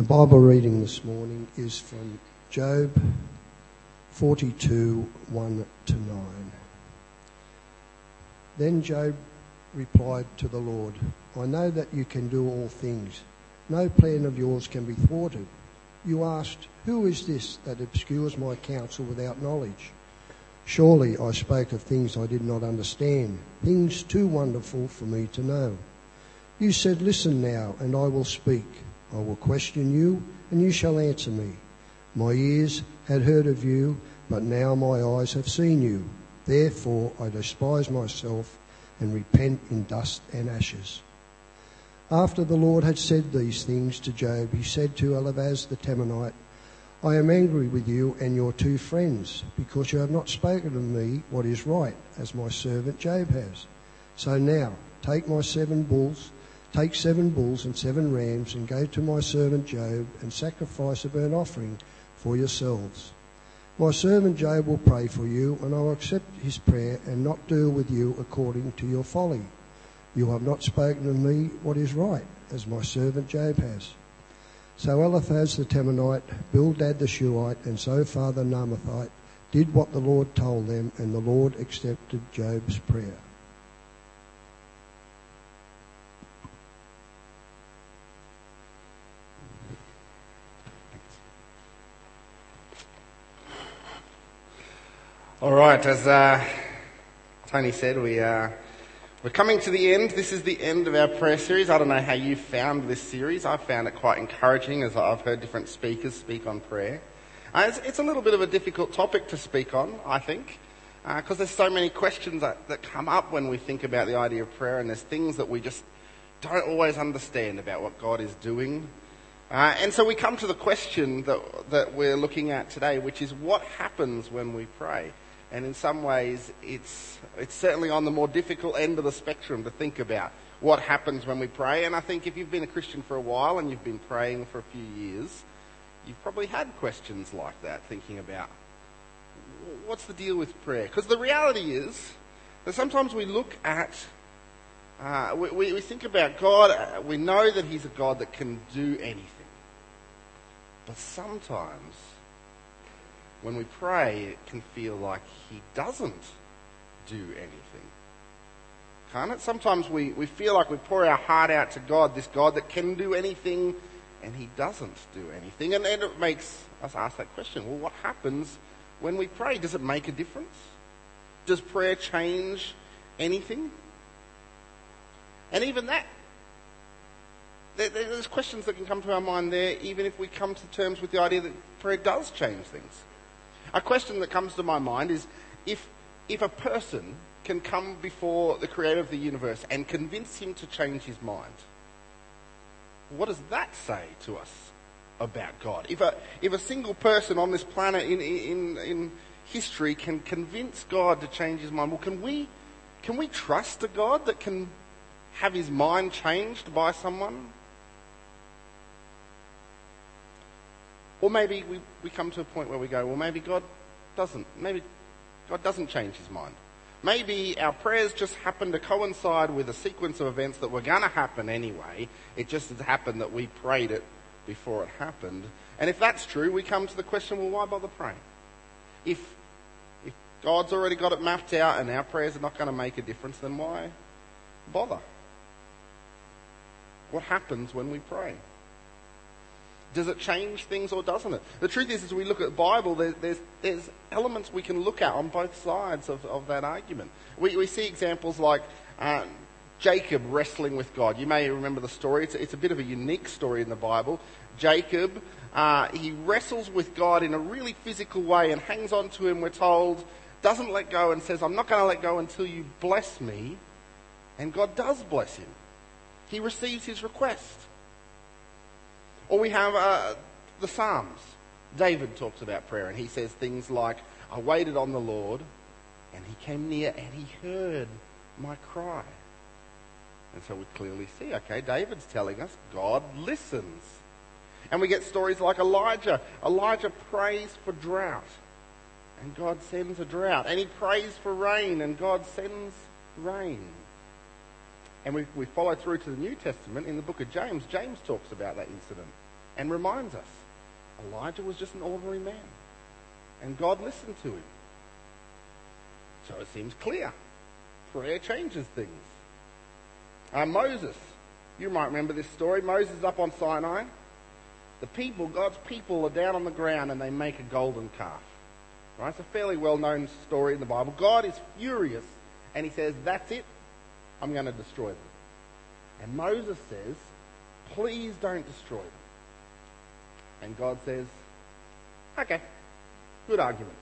The Bible reading this morning is from Job 42 1 to 9. Then Job replied to the Lord, I know that you can do all things. No plan of yours can be thwarted. You asked, Who is this that obscures my counsel without knowledge? Surely I spoke of things I did not understand, things too wonderful for me to know. You said, Listen now, and I will speak. I will question you, and you shall answer me. My ears had heard of you, but now my eyes have seen you. Therefore I despise myself and repent in dust and ashes. After the Lord had said these things to Job, he said to Eliphaz the Temanite, I am angry with you and your two friends, because you have not spoken to me what is right, as my servant Job has. So now, take my seven bulls, take seven bulls and seven rams, and go to my servant Job and sacrifice a burnt offering for yourselves. My servant Job will pray for you, and I will accept his prayer and not deal with you according to your folly. You have not spoken to me what is right, as my servant Job has. So Eliphaz the Temanite, Bildad the Shuhite, and Zophar the Naamathite did what the Lord told them, and the Lord accepted Job's prayer. All right, as uh, Tony said, we, uh, we're coming to the end. This is the end of our prayer series. I don't know how you found this series. I found it quite encouraging as I've heard different speakers speak on prayer. Uh, it's, it's, a little bit of a difficult topic to speak on, I think, because uh, there's so many questions that, that come up when we think about the idea of prayer, and there's things that we just don't always understand about what God is doing. Uh, and so we come to the question that, that we're looking at today, which is what happens when we pray? And in some ways, it's, it's certainly on the more difficult end of the spectrum to think about what happens when we pray. And I think if you've been a Christian for a while and you've been praying for a few years, you've probably had questions like that, thinking about what's the deal with prayer? Because the reality is that sometimes we look at, uh, we, we, think about God, uh, we know that He's a God that can do anything. But sometimes when we pray, it can feel like He doesn't do anything. Can't it? Sometimes we, we feel like we pour our heart out to God, this God that can do anything, and He doesn't do anything. And then it makes us ask that question well, what happens when we pray? Does it make a difference? Does prayer change anything? And even that, there's questions that can come to our mind there, even if we come to terms with the idea that prayer does change things. A question that comes to my mind is if, if a person can come before the creator of the universe and convince him to change his mind, what does that say to us about God? If a, if a single person on this planet in, in, in history can convince God to change his mind, well, can we, can we trust a God that can have his mind changed by someone? Or maybe we, we come to a point where we go, well, maybe God doesn't. Maybe God doesn't change his mind. Maybe our prayers just happen to coincide with a sequence of events that were going to happen anyway. It just happened that we prayed it before it happened. And if that's true, we come to the question, well, why bother praying? If, if God's already got it mapped out and our prayers are not going to make a difference, then why bother? What happens when we pray? Does it change things or doesn't it? The truth is, as we look at the Bible, there, there's, there's elements we can look at on both sides of, of that argument. We, we see examples like uh, Jacob wrestling with God. You may remember the story. It's, it's a bit of a unique story in the Bible. Jacob, uh, he wrestles with God in a really physical way and hangs on to him, we're told, doesn't let go and says, I'm not going to let go until you bless me. And God does bless him. He receives his request. Or we have uh, the Psalms. David talks about prayer and he says things like, I waited on the Lord and he came near and he heard my cry. And so we clearly see, okay, David's telling us God listens. And we get stories like Elijah. Elijah prays for drought and God sends a drought. And he prays for rain and God sends rain. And we, we follow through to the New Testament in the book of James. James talks about that incident and reminds us Elijah was just an ordinary man. And God listened to him. So it seems clear. Prayer changes things. Uh, Moses, you might remember this story. Moses is up on Sinai. The people, God's people, are down on the ground and they make a golden calf. Right? It's a fairly well known story in the Bible. God is furious and he says, That's it. I'm going to destroy them. And Moses says, Please don't destroy them. And God says, Okay, good argument.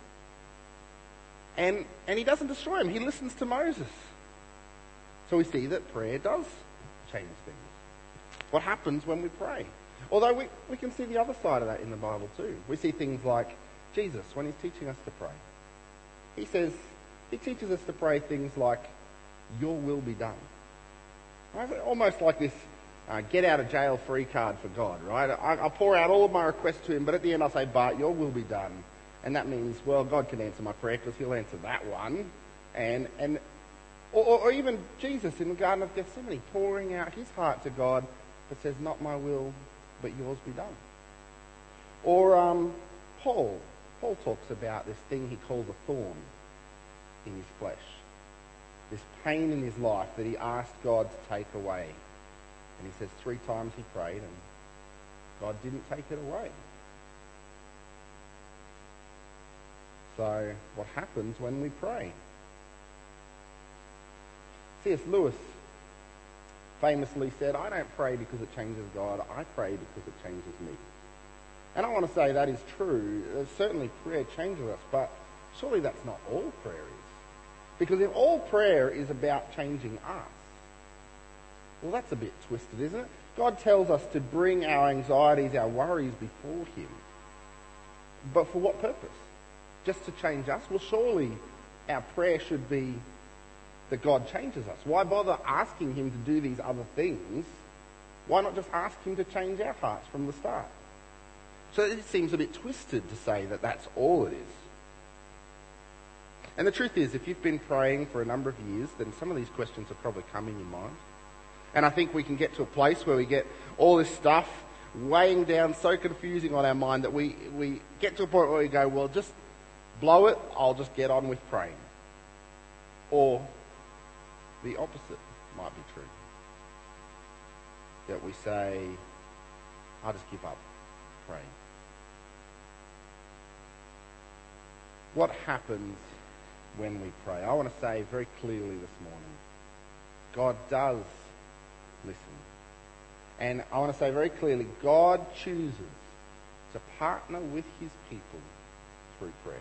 And, and he doesn't destroy him, he listens to Moses. So we see that prayer does change things. What happens when we pray? Although we, we can see the other side of that in the Bible too. We see things like Jesus when he's teaching us to pray. He says, he teaches us to pray things like, Your will be done. Almost like this uh, get out of jail free card for God, right? I, I'll pour out all of my requests to Him, but at the end I'll say, But your will be done. And that means, well, God can answer my prayer because He'll answer that one. And, and or, or, even Jesus in the Garden of Gethsemane pouring out His heart to God but says, Not my will, but yours be done. Or um, Paul. Paul talks about this thing he calls a thorn in his flesh. This pain in his life that he asked God to take away. And he says three times he prayed and God didn't take it away. So, what happens when we pray? C.S. Lewis famously said, I don't pray because it changes God, I pray because it changes me. And I want to say that is true. Uh, certainly prayer changes us, but surely that's not all prayer is. Because if all prayer is about changing us, well, that's a bit twisted, isn't it? God tells us to bring our anxieties, our worries before Him. But for what purpose? Just to change us? Well, surely our prayer should be that God changes us. Why bother asking Him to do these other things? Why not just ask Him to change our hearts from the start? So it seems a bit twisted to say that that's all it is. And the truth is, if you've been praying for a number of years, then some of these questions have probably come in your mind. And I think we can get to a place where we get all this stuff weighing down so confusing on our mind that we, we get to a point where we go, well, just blow it, I'll just get on with praying. Or the opposite might be true. That we say, I'll just give up praying. What happens when we pray? I want to say very clearly this morning God does listen. And I want to say very clearly God chooses to partner with his people through prayer.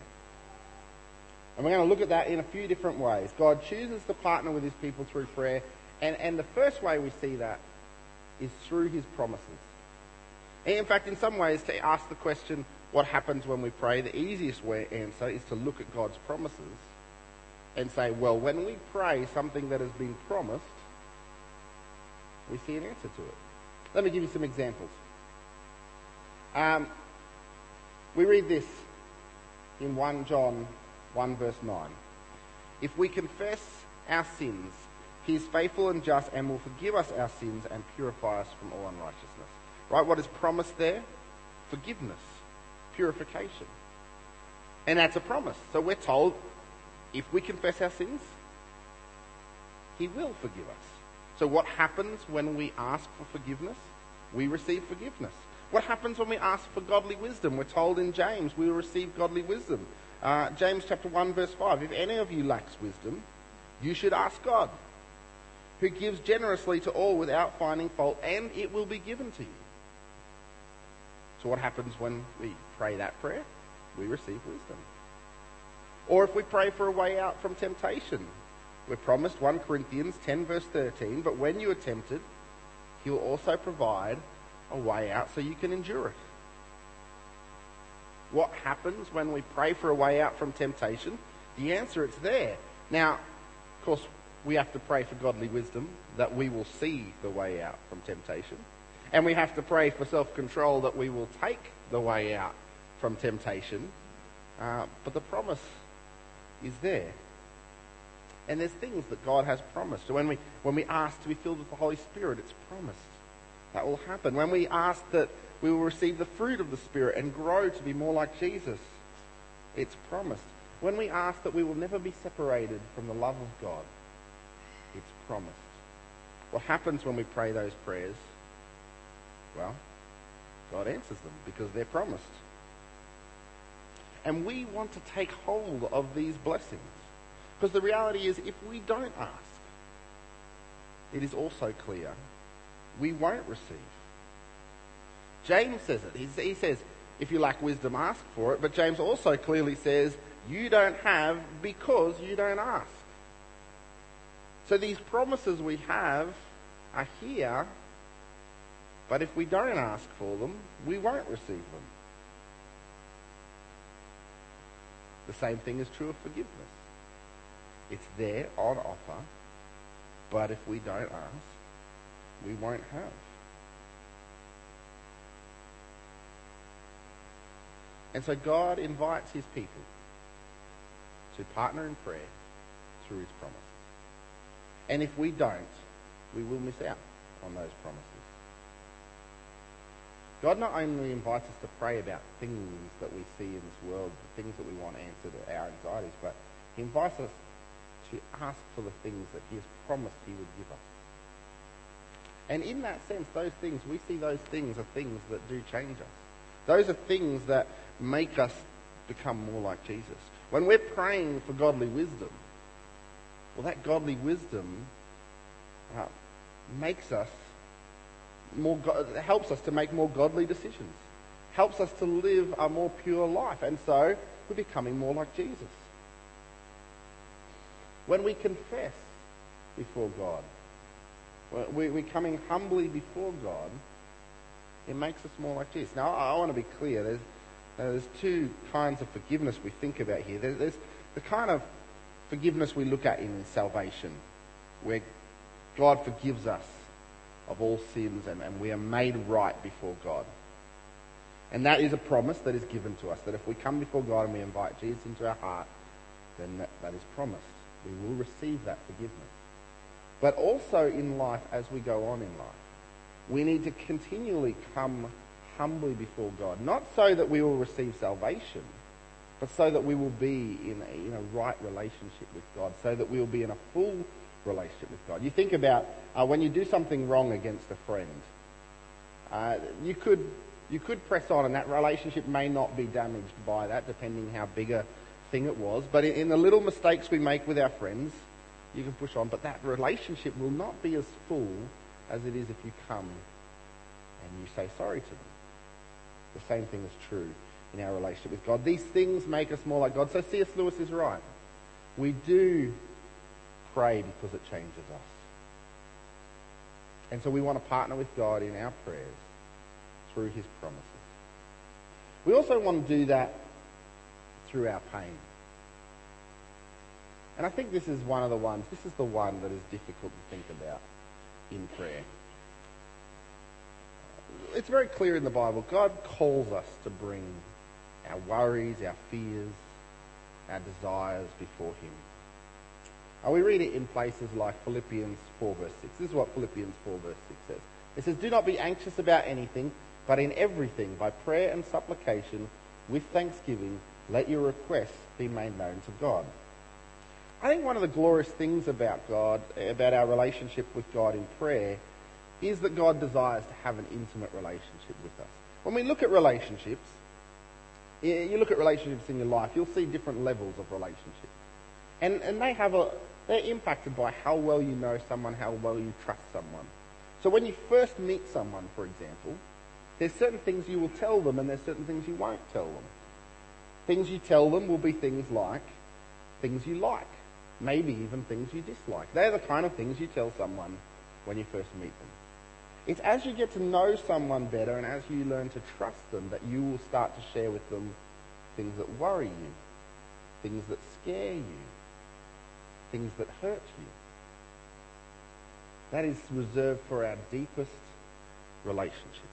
And we're going to look at that in a few different ways. God chooses to partner with his people through prayer. And, and the first way we see that is through his promises. And in fact, in some ways, to ask the question, what happens when we pray, the easiest way answer is to look at God's promises and say, well, when we pray something that has been promised, we see an answer to it. Let me give you some examples. Um, we read this in 1 John 1 verse 9. If we confess our sins, he is faithful and just and will forgive us our sins and purify us from all unrighteousness. Right? What is promised there? Forgiveness, purification. And that's a promise. So we're told if we confess our sins, he will forgive us. So what happens when we ask for forgiveness? We receive forgiveness. What happens when we ask for godly wisdom? We're told in James we receive godly wisdom. Uh, James chapter 1 verse 5. If any of you lacks wisdom, you should ask God, who gives generously to all without finding fault, and it will be given to you. So what happens when we pray that prayer? We receive wisdom. Or if we pray for a way out from temptation, we're promised 1 Corinthians 10 verse 13, but when you are tempted, he will also provide a way out so you can endure it what happens when we pray for a way out from temptation? The answer it's there. Now, of course, we have to pray for godly wisdom that we will see the way out from temptation. And we have to pray for self control that we will take the way out from temptation. Uh, but the promise is there. And there's things that God has promised. So when we, when we ask to be filled with the Holy Spirit, it's promised. that will happen. When we ask that we will receive the fruit of the Spirit and grow to be more like Jesus, it's promised. When we ask that we will never be separated from the love of God, it's promised. What happens when we pray those prayers? Well, God answers them because they're promised. And we want to take hold of these blessings. Because the reality is, if we don't ask, it is also clear we won't receive. James says it. He says, if you lack wisdom, ask for it. But James also clearly says, you don't have because you don't ask. So these promises we have are here, but if we don't ask for them, we won't receive them. The same thing is true of forgiveness. It's there on offer, but if we don't ask, we won't have. And so God invites his people to partner in prayer through his promises. And if we don't, we will miss out on those promises. God not only invites us to pray about things that we see in this world, the things that we want answered, our anxieties, but he invites us to ask for the things that he has promised he would give us. And in that sense, those things, we see those things are things that do change us. Those are things that make us become more like Jesus. When we're praying for godly wisdom, well, that godly wisdom uh, makes us more, helps us to make more godly decisions, helps us to live a more pure life, and so we're becoming more like Jesus. When we confess before God, we're coming humbly before God, it makes us more like Jesus. Now, I want to be clear. There's, there's two kinds of forgiveness we think about here. There's, the kind of forgiveness we look at in salvation, where God forgives us of all sins and, and we are made right before God. And that is a promise that is given to us, that if we come before God and we invite Jesus into our heart, then that, that is promised. We will receive that forgiveness. But also in life, as we go on in life, we need to continually come humbly before God, not so that we will receive salvation, but so that we will be in a, in a right relationship with God, so that we will be in a full relationship with God. You think about uh, when you do something wrong against a friend, uh, you could you could press on, and that relationship may not be damaged by that, depending how big a thing it was. But in, in the little mistakes we make with our friends, you can push on. But that relationship will not be as full as it is if you come and you say sorry to them. The same thing is true in our relationship with God. These things make us more like God. So C.S. Lewis is right. We do pray because it changes us. And so we want to partner with God in our prayers through his promises. We also want to do that through our pain. And I think this is one of the ones, this is the one that is difficult to think about in prayer. It's very clear in the Bible. God calls us to bring our worries, our fears, our desires before Him. And we read it in places like Philippians 4 verse 6. This is what Philippians 4 verse 6 says. It says, Do not be anxious about anything, but in everything, by prayer and supplication, with thanksgiving, let your requests be made known to God. I think one of the glorious things about God, about our relationship with God in prayer, is that God desires to have an intimate relationship with us. When we look at relationships, you look at relationships in your life, you'll see different levels of relationship. And, and they have a, they're impacted by how well you know someone, how well you trust someone. So when you first meet someone, for example, there's certain things you will tell them and there's certain things you won't tell them. Things you tell them will be things like things you like, maybe even things you dislike. They're the kind of things you tell someone when you first meet them. It's as you get to know someone better and as you learn to trust them that you will start to share with them things that worry you, things that scare you, things that hurt you. That is reserved for our deepest relationships.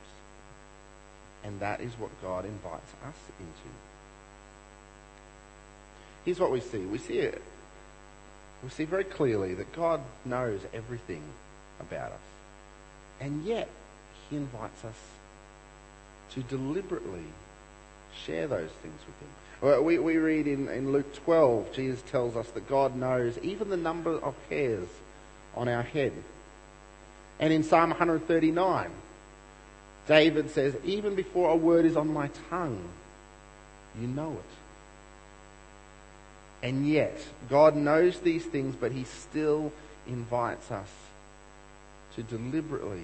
And that is what God invites us into. Here's what we see. We see it. We see very clearly that God knows everything about us. And yet, he invites us to deliberately share those things with him. We, we read in, in Luke 12, Jesus tells us that God knows even the number of hairs on our head. And in Psalm 139, David says, Even before a word is on my tongue, you know it. And yet, God knows these things, but He still invites us to deliberately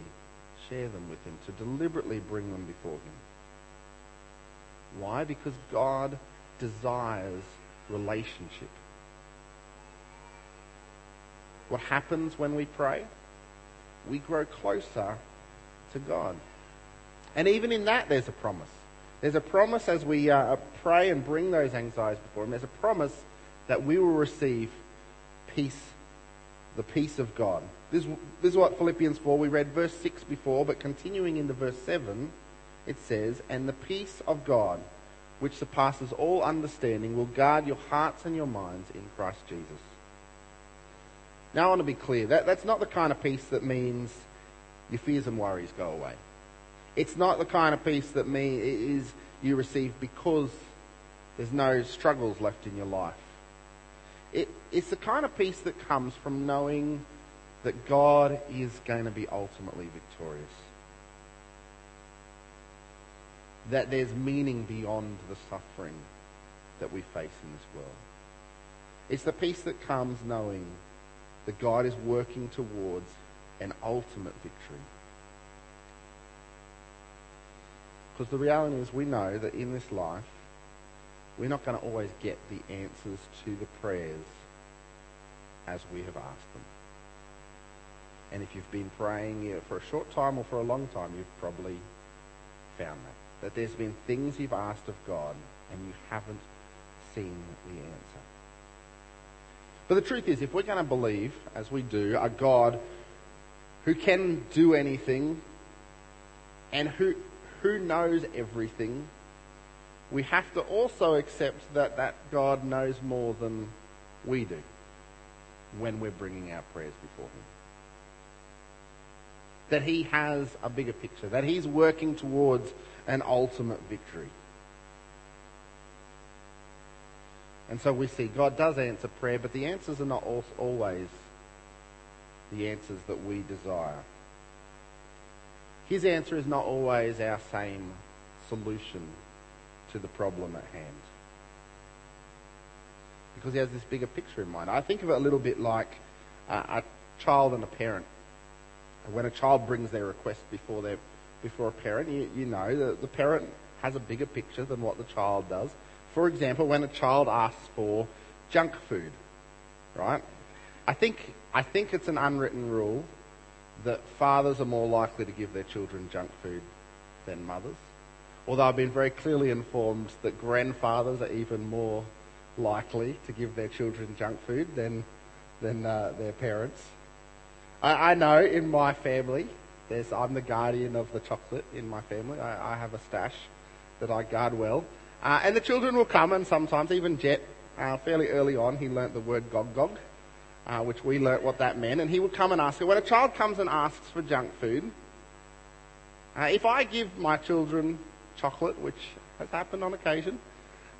share them with Him, to deliberately bring them before Him. Why? Because God desires relationship. What happens when we pray? We grow closer to God. And even in that, there's a promise. There's a promise as we uh, pray and bring those anxieties before Him. There's a promise that we will receive peace, the peace of God. This, this is what Philippians 4, we read verse 6 before, but continuing into verse 7, it says, And the peace of God, which surpasses all understanding, will guard your hearts and your minds in Christ Jesus. Now, I want to be clear that, that's not the kind of peace that means your fears and worries go away. It's not the kind of peace that me is you receive because there's no struggles left in your life. It, it's the kind of peace that comes from knowing that God is going to be ultimately victorious. That there's meaning beyond the suffering that we face in this world. It's the peace that comes knowing that God is working towards an ultimate victory. Because the reality is, we know that in this life, we're not going to always get the answers to the prayers as we have asked them. And if you've been praying for a short time or for a long time, you've probably found that. That there's been things you've asked of God and you haven't seen the answer. But the truth is, if we're going to believe, as we do, a God who can do anything and who, who knows everything, we have to also accept that that God knows more than we do when we're bringing our prayers before Him. That He has a bigger picture, that He's working towards an ultimate victory. And so we see God does answer prayer, but the answers are not always the answers that we desire. His answer is not always our same solution to the problem at hand. Because he has this bigger picture in mind. I think of it a little bit like a child and a parent. When a child brings their request before their before a parent, you, you know the, the parent has a bigger picture than what the child does. For example, when a child asks for junk food, right? I think, I think it's an unwritten rule that fathers are more likely to give their children junk food than mothers. Although I've been very clearly informed that grandfathers are even more likely to give their children junk food than, than uh, their parents. I, I, know in my family, there's, I'm the guardian of the chocolate in my family. I, I have a stash that I guard well. Uh, and the children will come, and sometimes even Jet, uh, fairly early on, he learnt the word gog gog, uh, which we learnt what that meant. And he would come and ask. When a child comes and asks for junk food, uh, if I give my children chocolate, which has happened on occasion,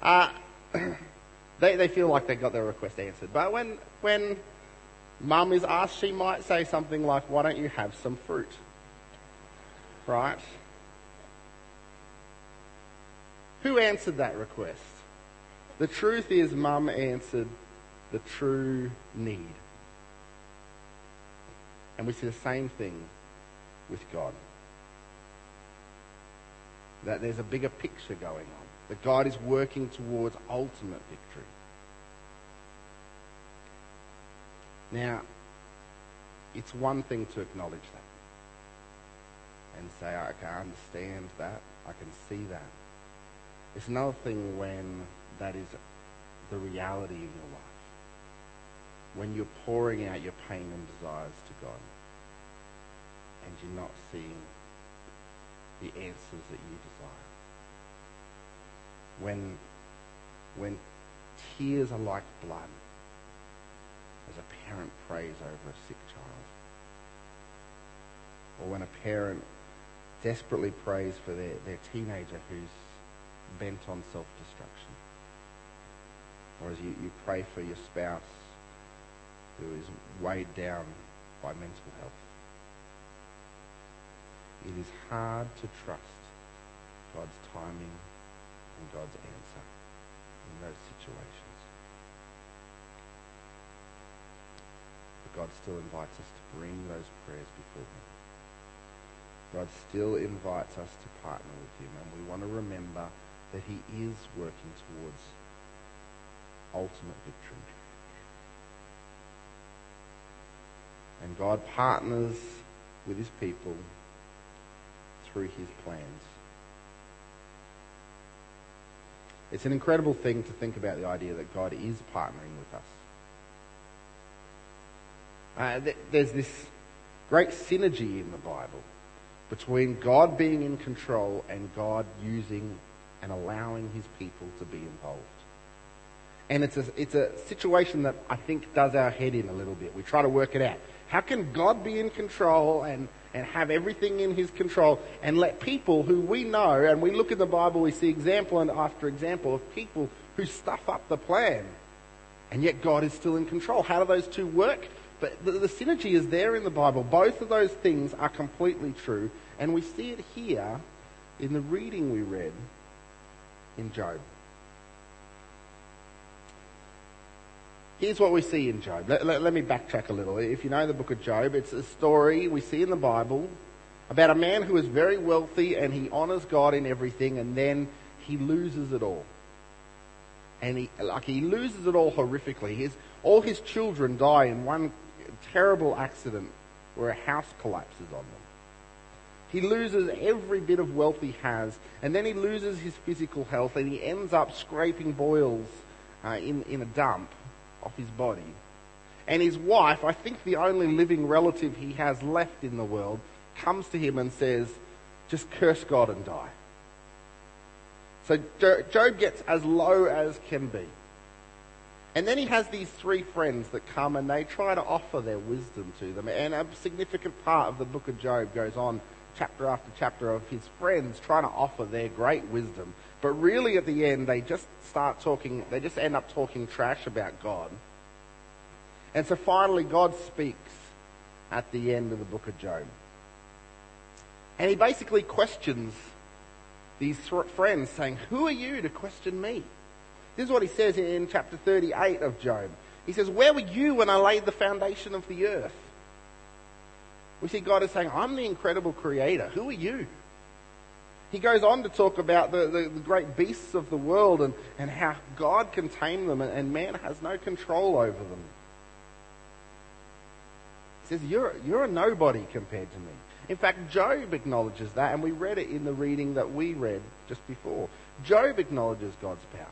uh, they, they feel like they got their request answered. But when, when mum is asked, she might say something like, Why don't you have some fruit? Right? Who answered that request? The truth is, mum answered the true need. And we see the same thing with God. That there's a bigger picture going on. That God is working towards ultimate victory. Now, it's one thing to acknowledge that and say, I can understand that, I can see that. It's another thing when that is the reality in your life. When you're pouring out your pain and desires to God and you're not seeing the answers that you desire. When, when tears are like blood as a parent prays over a sick child. Or when a parent desperately prays for their, their teenager who's bent on self destruction. Or as you, you pray for your spouse who is weighed down by mental health. It is hard to trust God's timing and God's answer in those situations. But God still invites us to bring those prayers before Him. God still invites us to partner with Him, and we want to remember that He is working towards ultimate victory. And God partners with His people through His plans. It's an incredible thing to think about the idea that God is partnering with us. Uh, th- there's this great synergy in the Bible between God being in control and God using and allowing his people to be involved. And it's a, it's a situation that I think does our head in a little bit. We try to work it out. How can God be in control and, and have everything in his control and let people who we know, and we look in the Bible, we see example and after example of people who stuff up the plan, and yet God is still in control. How do those two work? But the, the synergy is there in the Bible. Both of those things are completely true, and we see it here in the reading we read in Job. Here's what we see in Job. Let, let, let, me backtrack a little. If you know the book of Job, it's a story we see in the Bible about a man who is very wealthy and he honors God in everything and then he loses it all. And he, like, he loses it all horrifically. His, all his children die in one terrible accident where a house collapses on them. He loses every bit of wealth he has, and then he loses his physical health, and he ends up scraping boils uh, in, in a dump off his body. And his wife, I think the only living relative he has left in the world, comes to him and says, just curse God and die. So Job gets as low as can be. And then he has these three friends that come and they try to offer their wisdom to them. And a significant part of the book of Job goes on, chapter after chapter, of his friends trying to offer their great wisdom. But really, at the end, they just start talking, they just end up talking trash about God. And so finally, God speaks at the end of the book of Job. And he basically questions these friends, saying, Who are you to question me? This is what he says in chapter 38 of Job. He says, Where were you when I laid the foundation of the earth? We see God is saying, I'm the incredible creator. Who are you? He goes on to talk about the, the, the, great beasts of the world and, and how God can tame them and, and man has no control over them. He says, you're, you're a nobody compared to me. In fact, Job acknowledges that, and we read it in the reading that we read just before. Job acknowledges God's power.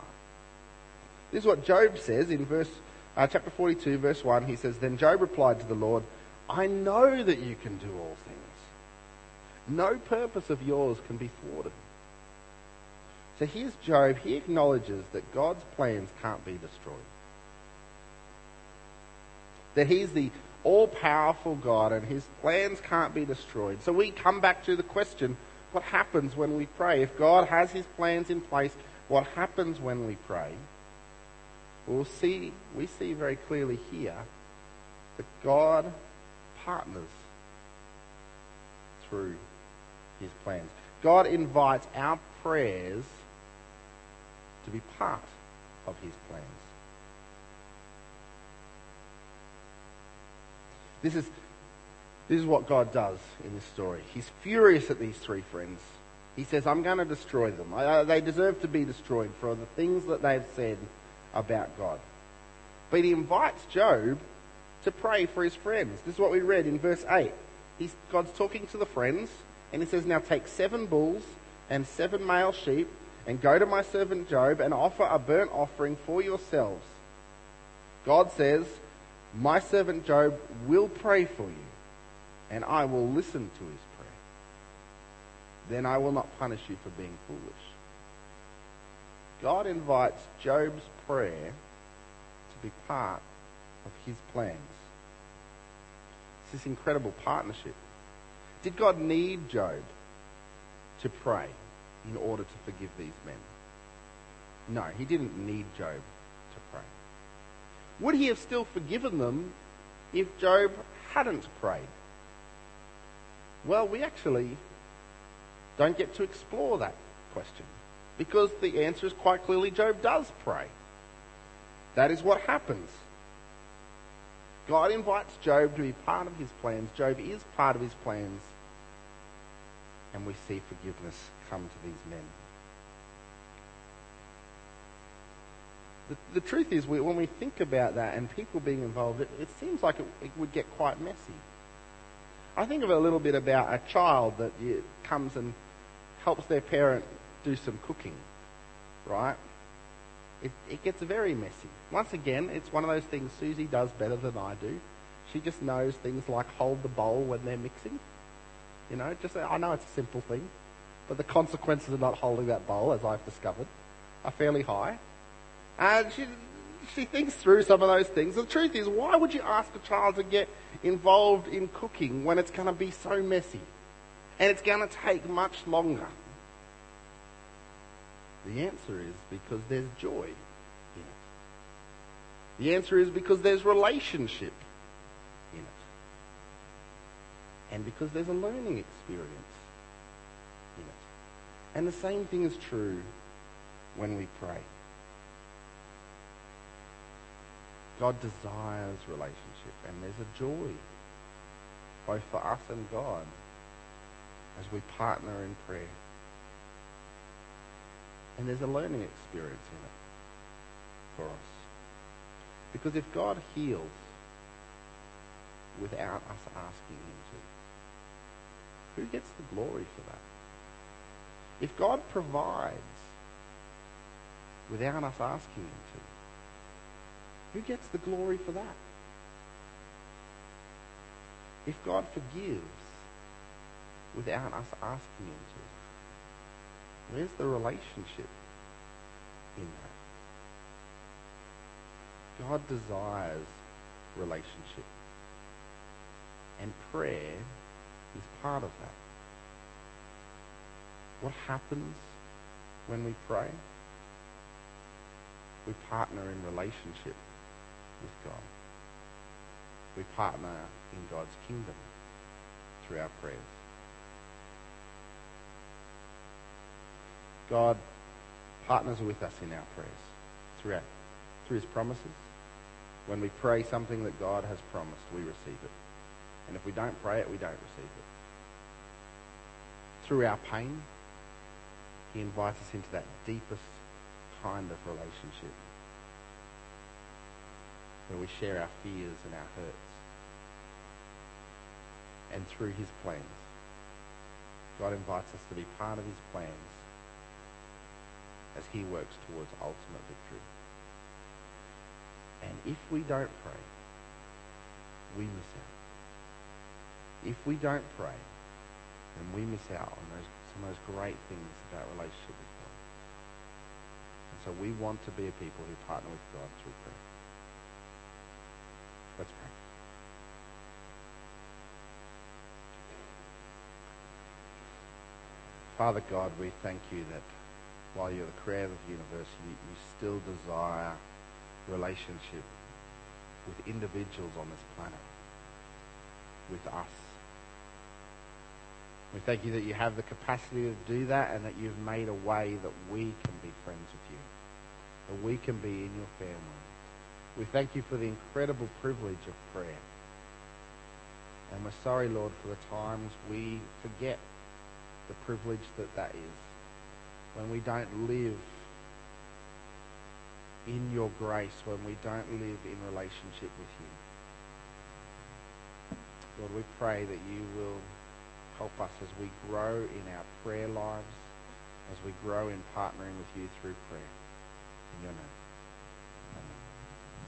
This is what Job says in verse, uh, chapter 42, verse 1. He says, Then Job replied to the Lord, I know that you can do all things no purpose of yours can be thwarted. So here's Job. He acknowledges that God's plans can't be destroyed. That he's the all powerful God and his plans can't be destroyed. So we come back to the question what happens when we pray? If God has his plans in place, what happens when we pray? We'll see, we see very clearly here that God partners through his plans. God invites our prayers to be part of his plans. This is, this is what God does in this story. He's furious at these three friends. He says, I'm going to destroy them. They deserve to be destroyed for the things that they've said about God. But he invites Job to pray for his friends. This is what we read in verse 8. He's, God's talking to the friends. And he says, Now take seven bulls and seven male sheep and go to my servant Job and offer a burnt offering for yourselves. God says, My servant Job will pray for you, and I will listen to his prayer. Then I will not punish you for being foolish. God invites Job's prayer to be part of his plans. It's this incredible partnership. Did God need Job? to pray in order to forgive these men. No, he didn't need Job to pray. Would he have still forgiven them if Job hadn't prayed? Well, we actually don't get to explore that question because the answer is quite clearly Job does pray. That is what happens. God invites Job to be part of his plans. Job is part of his plans. And we see forgiveness come to these men. The, the truth is, we, when we think about that and people being involved, it, it seems like it, it, would get quite messy. I think of a little bit about a child that comes and helps their parent do some cooking, right? It, it gets very messy. Once again, it's one of those things Susie does better than I do. She just knows things like hold the bowl when they're mixing. You know, just I know it's a simple thing, but the consequences of not holding that bowl, as I've discovered, are fairly high. And she she thinks through some of those things. The truth is, why would you ask a child to get involved in cooking when it's going to be so messy and it's going to take much longer? The answer is because there's joy in it. The answer is because there's relationship in it. And because there's a learning experience in it. And the same thing is true when we pray. God desires relationship, and there's a joy both for us and God as we partner in prayer. And there's a learning experience in it for us. Because if God heals without us asking Him to, who gets the glory for that? If God provides without us asking Him to, who gets the glory for that? If God forgives without us asking Him to, Where's the relationship in that? God desires relationship. And prayer is part of that. What happens when we pray? We partner in relationship with God. We partner in God's kingdom through our prayers. God partners with us in our prayers throughout, through his promises. When we pray something that God has promised, we receive it. And if we don't pray it, we don't receive it. Through our pain, he invites us into that deepest kind of relationship where we share our fears and our hurts. And through his plans, God invites us to be part of his plans as he works towards ultimate victory. And if we don't pray, we miss out. If we don't pray, then we miss out on those, some of those great things about relationship with God. And so we want to be a people who partner with God through prayer. Let's pray. Father God, we thank you that while you're the creator of the universe, you, you still desire relationship with individuals on this planet, with us. We thank you that you have the capacity to do that and that you've made a way that we can be friends with you, that we can be in your family. We thank you for the incredible privilege of prayer. And we're sorry, Lord, for the times we forget the privilege that that is when we don't live in your grace, when we don't live in relationship with you. Lord, we pray that you will help us as we grow in our prayer lives, as we grow in partnering with you through prayer. In your name.